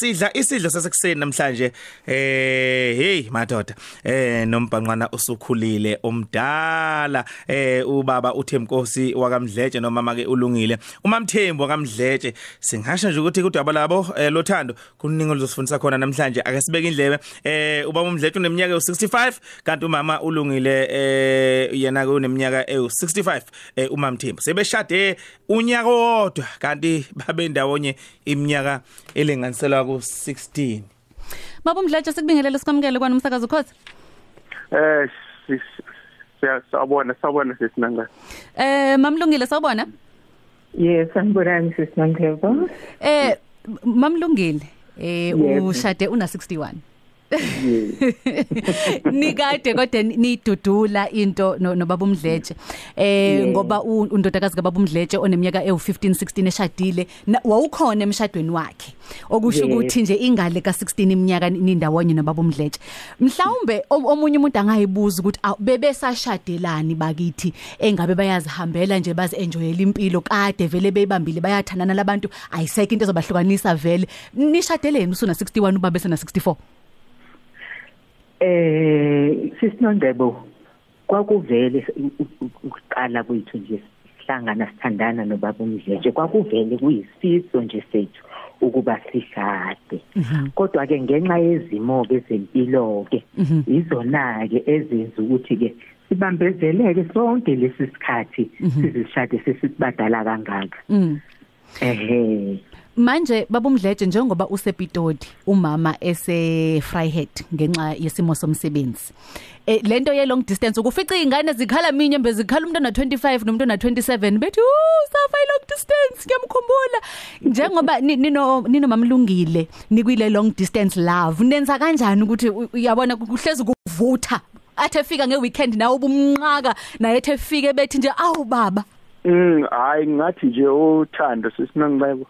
sidla isidlo sasekuseni namhlanje. Eh hey madoda. Eh nombhanqwana usukhulile omdala. Eh ubaba uThemkosi wakamdletshe nomama ke ulungile. Umamthembu wakamdletshe. Singasho nje ukuthi kudaba labo eh, lothando kuningi oluzosifundisa khona namhlanje. Ake sibeke indlebe. Eh ubaba umdletshe uneminyaka u65 kanti umama ulungile eh yena ke uneminyaka ewu65 eh umamthembu. Sebeshade unyaka wodwa kanti babe ndawonye iminyaka elinganiselwa ku16 Baba Mdletshe sikubingelele sikwamukele kwana umsakazo khosi. Eh siyabona sawubona sesinanga. Eh mamlungile sawubona? Yes, angibonani sisinangebo. Eh mamlungile eh Yebo. ushade una 61. Nikade kodwa nidudula into no- nobaba umdletshe. Eh Yeah. ngoba u- undodakazi kababa umdletshe oneminyaka ewu15 16 eshadile na- wawukhona emshadweni wakhe. Okusho Yeah. ukuthi nje ingale ka16 iminyaka nindawonye nobaba umdletshe. Mhlawumbe om- omunye umuntu angayibuza ukuthi aw, bebesashadelani bakithi? Engabe bayazihambela nje bazi enjoyela impilo kade vele beyibambile bayathandana labantu ayiseke into ezobahlukanisa vele. Nishadeleni usuna 61 ubaba esena 64 Eh sisinongebo kwakuvele ukuqala kwethu nje sihlangana sithandana nobaba umdletshe kwakuvele kuyisifiso nje sethu ukuba sishade kodwa ke ngenxa yezimo ke zempilo ke izona ke ezenza ukuthi ke sibambezeleke sonke lesi sikhathi sizishade sesibadala kangaka. Mm. Ehe. Manje babumdletshe njengoba usepitodi umama ese Vryhead ngenxa yesimo somsebenzi. Eh lento ye long distance ukufica izingane zikhala minye mbe zikhala umuntu ona 25 nomuntu ona 27 bethi uh safa i long distance ngiyamkhumbula. Njengoba ni- nino nino mamlungile nikwile long distance love nenza kanjani ukuthi uyabona kuhlezi kuvutha? Athe fika ngeweekend nawe ubumnqaka naye ethe fike bethi nje awu baba. Mm hayi ngathi nje uthando sesinangibeko.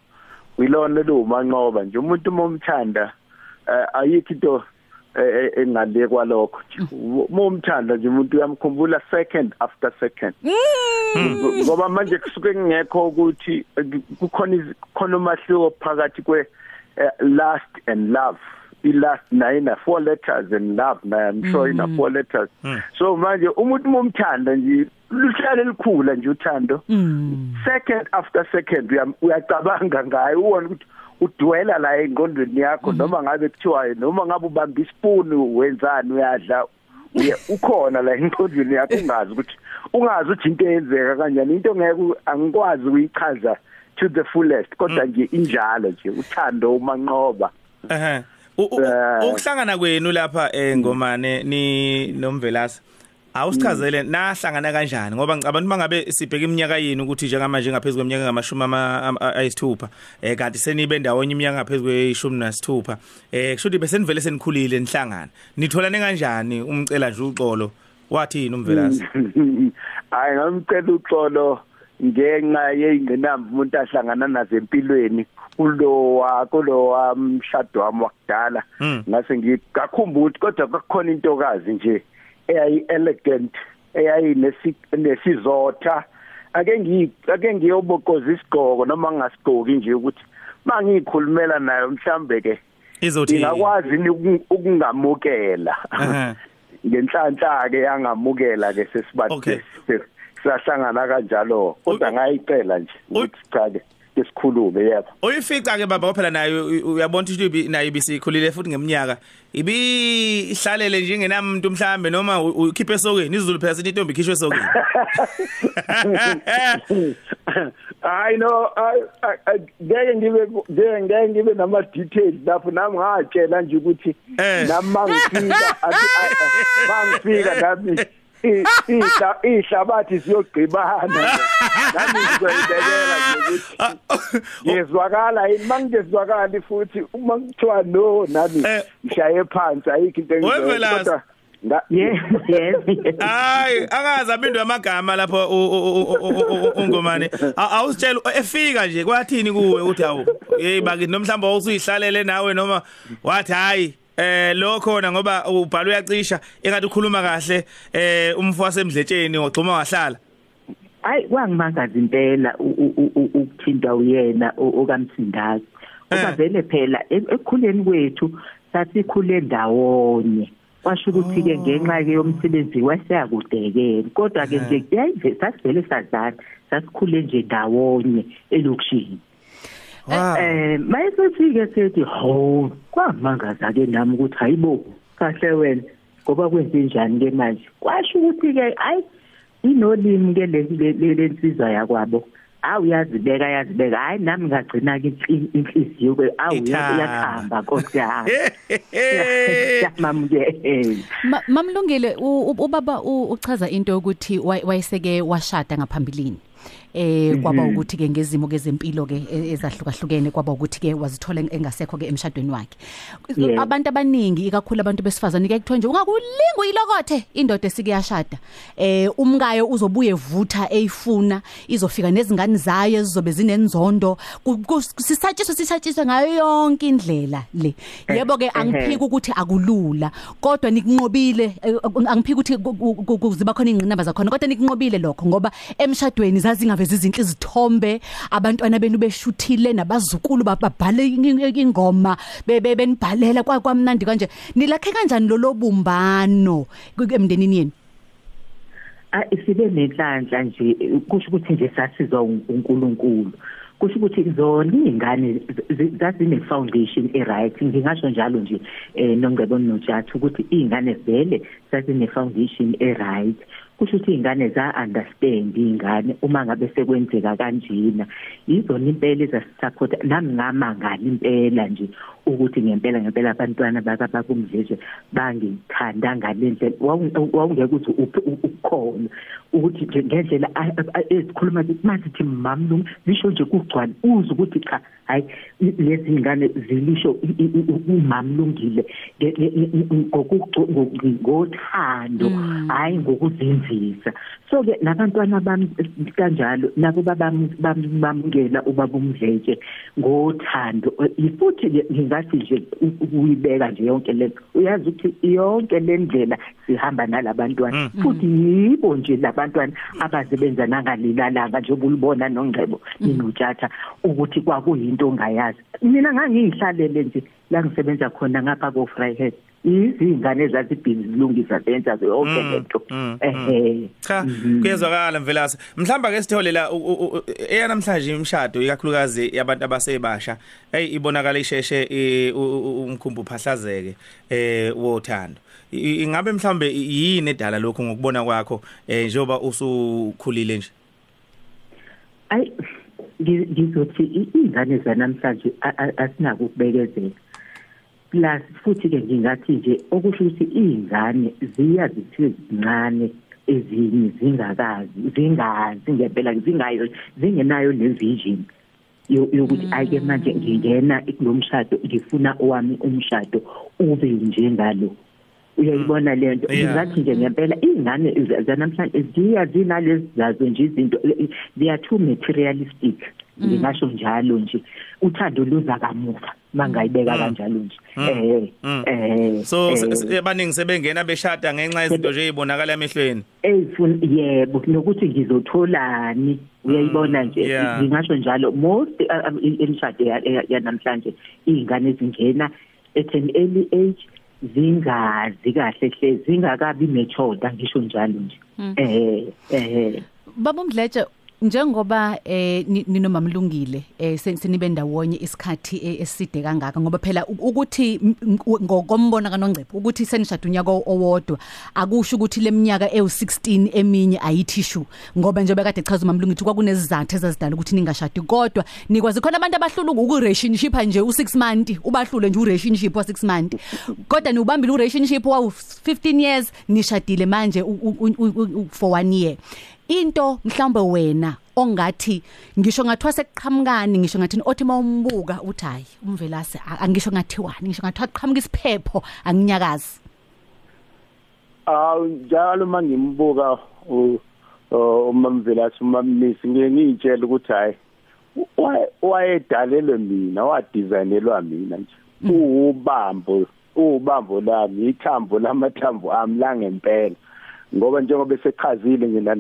Uyilona lo manqoba nje umuntu momthanda eh, ayikho into eh, eh, engale kwalokho nje. Momthanda nje umuntu uyamkhumbula second after second. Ngoba manje kusuke kungekho ukuthi eh, kukhona iz- khona umahluko phakathi kwe eh, last and love. i last nine four letters and love na I'm sure ina four letters so manje umuntu momthanda nje luhlale likhula nje uthando. Second after second uya- uyacabanga ngaye uwona ukuthi udwela la engqondweni yakho noma ngabe kuthiwa noma ngabe ubamba ispoon wenzani uyadla uye ukhona la engqondweni yakho ungazi ukuthi ungazi ukuthi into eyenzeka kanjani. Into ngeke angikwazi ukuyichaza to the fullest kodwa nje injalo nje uthando umanqoba. Ehe. U- u- Eh. ukuhlangana kwenu lapha engomane ni nomvelasi. Awusichazele nahlangana kanjani? Ngoba ngicabanga mangabe sibheka iminyaka yini ukuthi njengamanje ngaphezulu kweminyaka ngamashumi ama- ama- ayisithupha eh kanti senibe ndawonye iminyaka ngaphezulu kweshumi nasithupha eh kusho ukuthi besenivele senikhulile nihlangana nitholane kanjani umcela nje uxolo? Wathini umvelasi hayi ngamcela uxolo ngenxa yeyingqinamba umuntu ahlangana nazo empilweni. Kulowa kulowa mshado wami wakudala. Mm. ngase ngikakhumbula kodwa kwakukhona intokazi nje. Eyayi elegant eyayinesizotha ake ngi ake ngiyobokoza isigqoko noma ngasigqoki nje ukuthi mangikhulumela nayo mhlambe ke ingakwazi ukungamukela. Ngenhlanhla ke yangamukela ke sesibathi Okay. sahlangana kanjalo kodwa ngayicela nje ukuthi cha ke isikhulume yebo. Uyifica ke baba phela nayo uyabona ukuthi ibi nayo ibisikhulile futhi ngeminyaka. Ibi ihlalele nje ngenamuntu mhlambe noma ukhiphe esokeni. Izulu phela sithi intombi ikhishwe esokeni. I know ngeke ngibe ngeke ngeke ngibe nama details lapho. Nami ngatshela nje ukuthi Eh. nami mangifika mangifika nami. i- ihla ihlabathi siyogqibana nami ngizoyibekela nje ukuthi ngizwakala yini? Mangizwakala futhi uma kuthiwa no nami Eh. ngishaye phansi ayikho into Wemvelasi. kodwa yes yes. Hayi angazi abindwe amagama lapho ungomane. Awusitshela efika nje kwathini kuwe uthi awu? Hey bakithi nomhlamba usuyihlalele nawe noma wathi hayi eh lo khona ngoba ubhala uyacisha engathi ukhuluma kahle eh umfu wasemdletsheni ogcuma wahlala. Hayi kwangimangaza impela u- u- u- u- ukuthintwa uyena o- okamthindazi ngoba vele phela ekukhuleni kwethu sasikhule ndawonye. Kwasho ukuthi ke ngenxa ke yomsebenzi waseyakudekela kodwa ke nje yayive sasivele sazana sasikhule nje ndawonye elokishini. Eh mayesethi ke sethi ho kwamangaza ke nami ukuthi hayibo kahle wena ngoba kwenze njani ke manje? Kwasho ukuthi ke ayi inolimi ke le lensizwa yakwabo. Awu yazibeka yazibeka hayi nami ngagcina ke inhliziyo ke awu Ithaba. yakhamba nkosi yami. Yamamukela Ma- mamlungile u- u- ubaba u- uchaza into yokuthi way- wayeseke washada ngaphambilini? Eh kwaba ukuthi ke ngezimo kezempilo ke e- ezahlukahlukene kwaba ukuthi ke wazithola engasekho ke emshadweni wakhe. Yebo. abantu abaningi ikakhulu abantu besifazane ke kuthiwa nje ungakulinga uyilokothe indoda esike yashada. Eh umkayo uzobuye vutha eyifuna izofika nezingane zayo ezizobe zinenzondo Ku- ku- sisatshiswe sisatshiswe ngayo yonke indlela le. Yebo ke angiphiki ukuthi akulula kodwa nikunqobile eh, angiphiki ukuthi ku- ku- ku- ku- ziba khona ingqinamba zakhona kodwa nikunqobile lokho ngoba emshadweni zazingavezi izinhle izithombe abantwana benu beshuthile nabazukulu ba- babhale in- ingoma be- be- benibhalela kwa- kwamnandi kanje. Nilakhe kanjani lo lobumbano ku- emndenini yenu? Ah sibe nenhlanhla nje kusho ukuthi nje sasizwa un- uNkulunkulu. Kusho ukuthi zona izingane zazine foundation eright. Ngingasho njalo nje eh nongcebo noJathu ukuthi izingane vele zazine foundation eright. Kusho ukuthi izingane za understand izingane uma ngabe sekwenzeka kanjena. Izona impela ezasisupport nami ngamangala impela nje. Ukuthi ngempela ngempela abantwana bakabakumdlezwe bangithanda ngalendlela wawungeke ukuthi uphi ukukhona ukuthi nje ngendlela a- a- a- ezikhuluma ukuthi manje thi mamlungu zisho nje kugcwala uze ukuthi cha hayi lezi ngane zilisho i- i- i- umamlungile nge- nge- nge- ngokugco- ngo- ngothando hayi ngokuzinzisa. So ke nabantwana bami kanjalo nabo babam- bam- bamukela ubaba umdletshe ngothando. Eh, futhi ke ngingathi nje u- ukuyibeka nje yonke le uyazi ukuthi yonke le ndlela sihamba nalabantwana. Futhi yibo nje labantwana abasebenza nangalilalanga njengoba ulibona nongcebo ninothatha ukuthi kwakuyinto ongayazi. Mina ngangihlalele nje la ngisebenza khona ngapha ko Vryheid izingane ezazibhizi zilungisa zenza yonke lento. ehe. Cha kuyezwakala mvelase mhlamba ke sithole la u- u- u- eyanamhlanje imshado ikakhulukazi yabantu abasebasha. Hey ibonakala isheshe umkhumbu phahlazeke eh wothando. Ingabe mhlambe yini edala lokho ngokubona kwakho eh njoba usukhulile nje? Ngi- ngizothi i- izingane zanamhlanje asinako ukubekezela plus futhi ke ngingathi nje okusho ukuthi izingane ziya zithiwe zincane ezinye zingakazi zingazi ngempela zingayo zingenayo le vision yo- yokuthi ayike manje ngingena kulomshado ngifuna owami umshado ube njengalo uyayibona lento Yeah. ngingathi nje ngempela izingane za- zanamhlanje ziya zinalezi zazo nje izinto they are too materialistic. Ngingasho njalo nje uthando luza kamuva. Mangayibeka kanjalo nje. Eh Mm. eh so eh, se- se- abaningi sebengena beshada ngenxa yezinto nje ezibonakala emehlweni? Eyifuna yebo nokuthi ngizotholani uyayibona nje? Ngingasho njalo most i- imishado ya- ya- yanamhlanje izingane zingena at an early age zingazi kahle hle zingakabi matured ngisho njalo nje. Eh eh baba umdletshe njengoba eh ni- ninomamlungile eh sen- senibe ndawonye isikhathi eh, eside kangaka ngoba phela u- ukuthi m- m- ngokombona kanongcepho ukuthi senishada unyaka owodwa akusho ukuthi leminyaka ewu16 eminye ayithishu ngoba njengoba kade chaza umamlungu ukuthi kwakunezizathu ezazidala ukuthi ningashadi. Kodwa nikwazi khona abantu abahlula ukurelationship nje u6 month ubahlule nje urelationship wa6 month. Kodwa niubambile urelationship wa 15 years nishadile manje u- u- u- u- u- for one year. Into mhlawumbe wena ongathi ngisho ngathiwa sekuqhamukani ngisho ngathi othi mawumbuka uthi hayi umvelase angisho ngathiwani ngisho ngathiwa qhamuka isiphepho anginyakazi. Awu njalo mangimbuka u- o- umamvelasi umamnisi ngiye ngiyitshela ukuthi hayi wa- wayedalelwe mina wadesignelwa mina nje. Uwubambo uwubambo lami ithambo lamathambo ami la ngempela ngoba njengoba sechazile ngina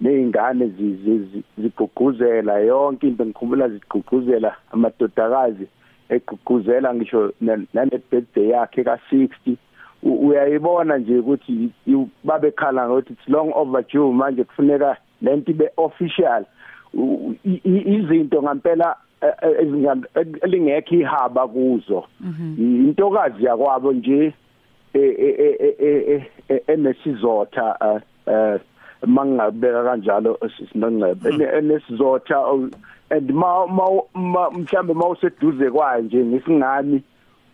nezingane zi- zi- zi- zigqugquzela yonke into ngikhumbula zigqugquzela amadodakazi egqugquzela ngisho na- nane birthday yakhe ka60 uyayibona nje ukuthi i- babekhala ngokuthi it's long overdue manje kufuneka lento ibe official. U- i- i- izinto ngempela eh, eh, ezinga- elingekho ihaba kuzo. Intokazi yakwabo nje e- e- e- e- e- e- enesizotha eh, eh, mangabeka kanjalo sisinongcebe Ene- enesizotha and ma mhlambe mawuseduze kwayo nje ngesingani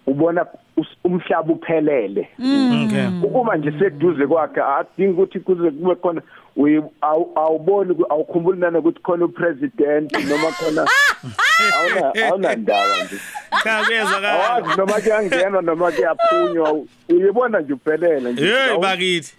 ubona umhlaba uphelele. Okay. Uma nje seduze kwakhe adingi ukuthi kuze kube khona awuboni awukhumbuli nana ukuthi khona upresident noma khona awuna awuna ndaba nje. Cha kuyezwakala awazi noma kuyangena noma kuyaphunywa uyibona nje uphelele nje. Hey bakithi.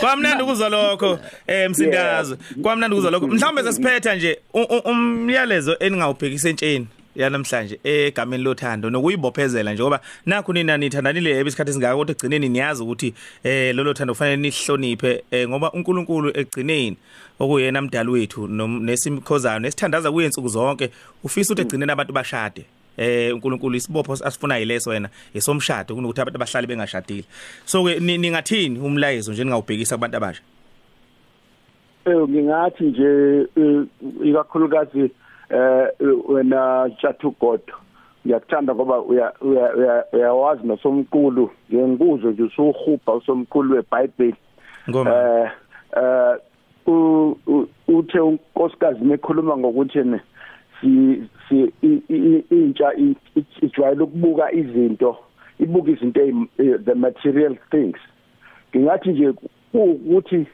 Kwamnandi ukuzwa lokho eh msindazo kwamnandi ukuzwa lokho. Mhlawumbe sesiphetha nje umyalezo eningawubhekisa entsheni yanamhlanje egameni lothando nokuyibophezela nje ngoba nakho nina nithandanile ebisikhathi singaka kodwa egcineni niyazi ukuthi eh lolo thando kufanele nihloniphe eh, ngoba uNkulunkulu egcineni okuyena mdali wethu nesimkhozana nesithandaza kuye insuku zonke ufisa ukuthi egcineni abantu bashade. Eh uNkulunkulu isibopho asifuna yileso wena esomshado kunokuthi abantu abahlali bengashadile. So ke ni- ningathini umlayezo nje ningawubhekisa kubantu abasha? Eh ngingathi nje eh, ikakhulukazi eh wena Chathugodo ngiyakuthanda ngoba uya uya- uya- uyawazi nosomqulu ngengikuzo nje usuhubha usomqulu weBhayibheli. Ngoma. Eh eh uthe unkosikazi mekhuluma ngokuthi ne si intsha ijwayele ukubuka izinto ibuka izinto eh, the material things. Ngingathi nje ukuthi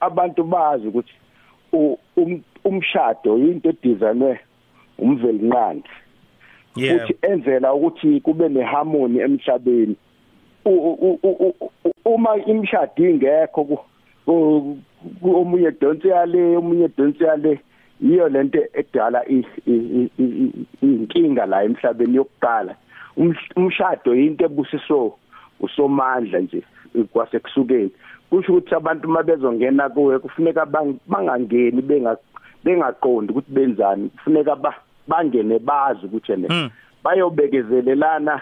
abantu bazi ukuthi um- umshado into edesignwe umveli nqandi yeah. Futhi enzela ukuthi kube neharmony emhlabeni. Uma imshado ingekho omunye donse yale omunye donse yale yiyo lento edala i- i- i- i- inkinga la emhlabeni yokuqala Umsh- umshado into ebusiso usomandla nje kwasekusukeni kusho ukuthi abantu mabezongena kuwe kufuneka bang- bangangeni benga bengaqondi ukuthi benzani kufuneka ba- bangene bazi ukuthi ene Mm. bayobekezelelana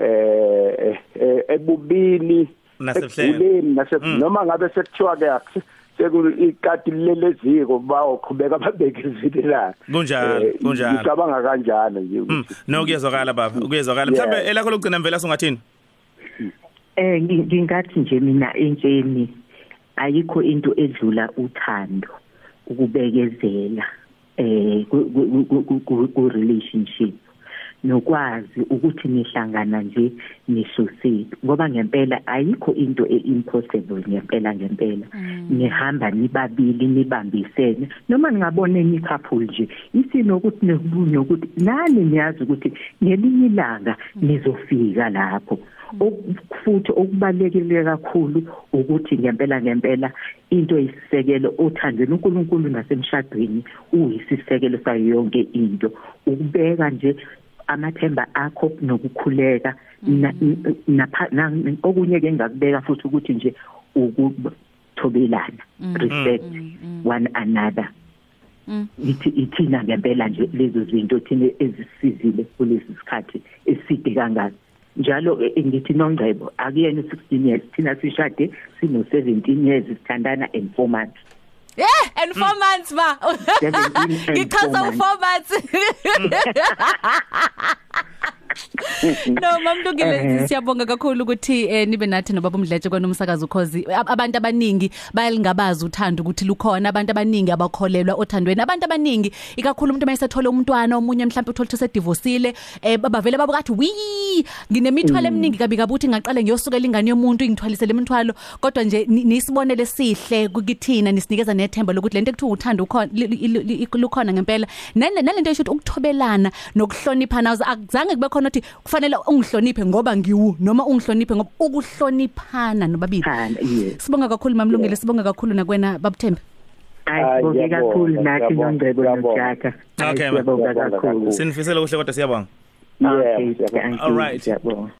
eh eh, ebubini Nasebuhlengeni. ekuguleni nase Mm. noma ngabe sekuthiwa ke akusi- sekuyiqati leleziko bayoqhubeka babekezelelana Kunjalo, Eh, kunjalo. ngicabanga kanjalo nje Mm, ukuthi no kuyezwakala baba kuyezwakala Yeah. mhlambe elakho lokugcina mvela sungathini Eh ngi- ngingathi nje mina entsheni ayikho into edlula uthando ukubekezela eh ku- ku- ku- ku- ku- ku relationship nokwazi ukuthi nihlangana nje nisosile ngoba ngempela ayikho into eimpossible ngempela ngempela. Nihamba nibabili nibambisene. Noma ningabone ni couple nje isinokuthi nekubunye ukuthi nani niyazi ukuthi ngelinye ilanga nizofika lapho. Futhi okubalekile kakhulu ukuthi ngempela ngempela into isisekelo othandweni uNkulunkulu nasemshadweni uyisisekelo sayo yonke into. Ukubeka nje amathemba akho nokukhuleka. Okunye ke ngakubeka futhi ukuthi nje ukuthobelana respect one another. Ithi ithina ngempela nje lezo zinto thina ezisizile kulesi sikhathi eside kangaka. Njalo eh, ngithi nongcebo akuyena 16 years thina sishade sino 17 years sithandana and 4 months. Yeah, and 4 months ba. 17 and Ngichaza four u4 months. No mamlungile Eh. siyabonga kakhulu ukuthi eh, nibe nathi nobaba umdletshe kwanomsakazo ukhozi. Ab- abantu abaningi bayalingabaza uthando ukuthi lukhona abantu abaningi abakholelwa othandweni. Abantu abaningi ikakhulu umuntu mayesethola umntwana omunye mhlawumbe uthola ukuthi sedivosile eh bavele babukathi wi nginemithwalo eminingi kabi kabuthi ngaqale ngiyosuka ingane yomuntu ingithwalisele imithwalo. Kodwa nje ni- nisibonele sihle kukithina nisinikeza nethemba lokuthi lento ekuthiwa uthando ukhona li- li- li- lukhona ngempela. Nale nalento esho ukuthi ukuthobelana nokuhloniphana awuze- akuzange kube khona ukuthi kufanele ungihloniphe ngoba ngiwu noma ungihloniphe ngoba ukuhloniphana nobabili Phana, yes sibonga kakhulu mamlungile sibonga kakhulu nakwena babuthembe Hayi, ayibonge ngiyabonga, kakhulu nathi ngiyabonga, nongcebo ngiyabonga. nojaka Okay, ma. siyabonga Ngiyabonga kakhulu kakhulu. sinifisela kuhle kodwa siyabonga Yeah, Okay, siyabonga. thank you, All right. siyabonga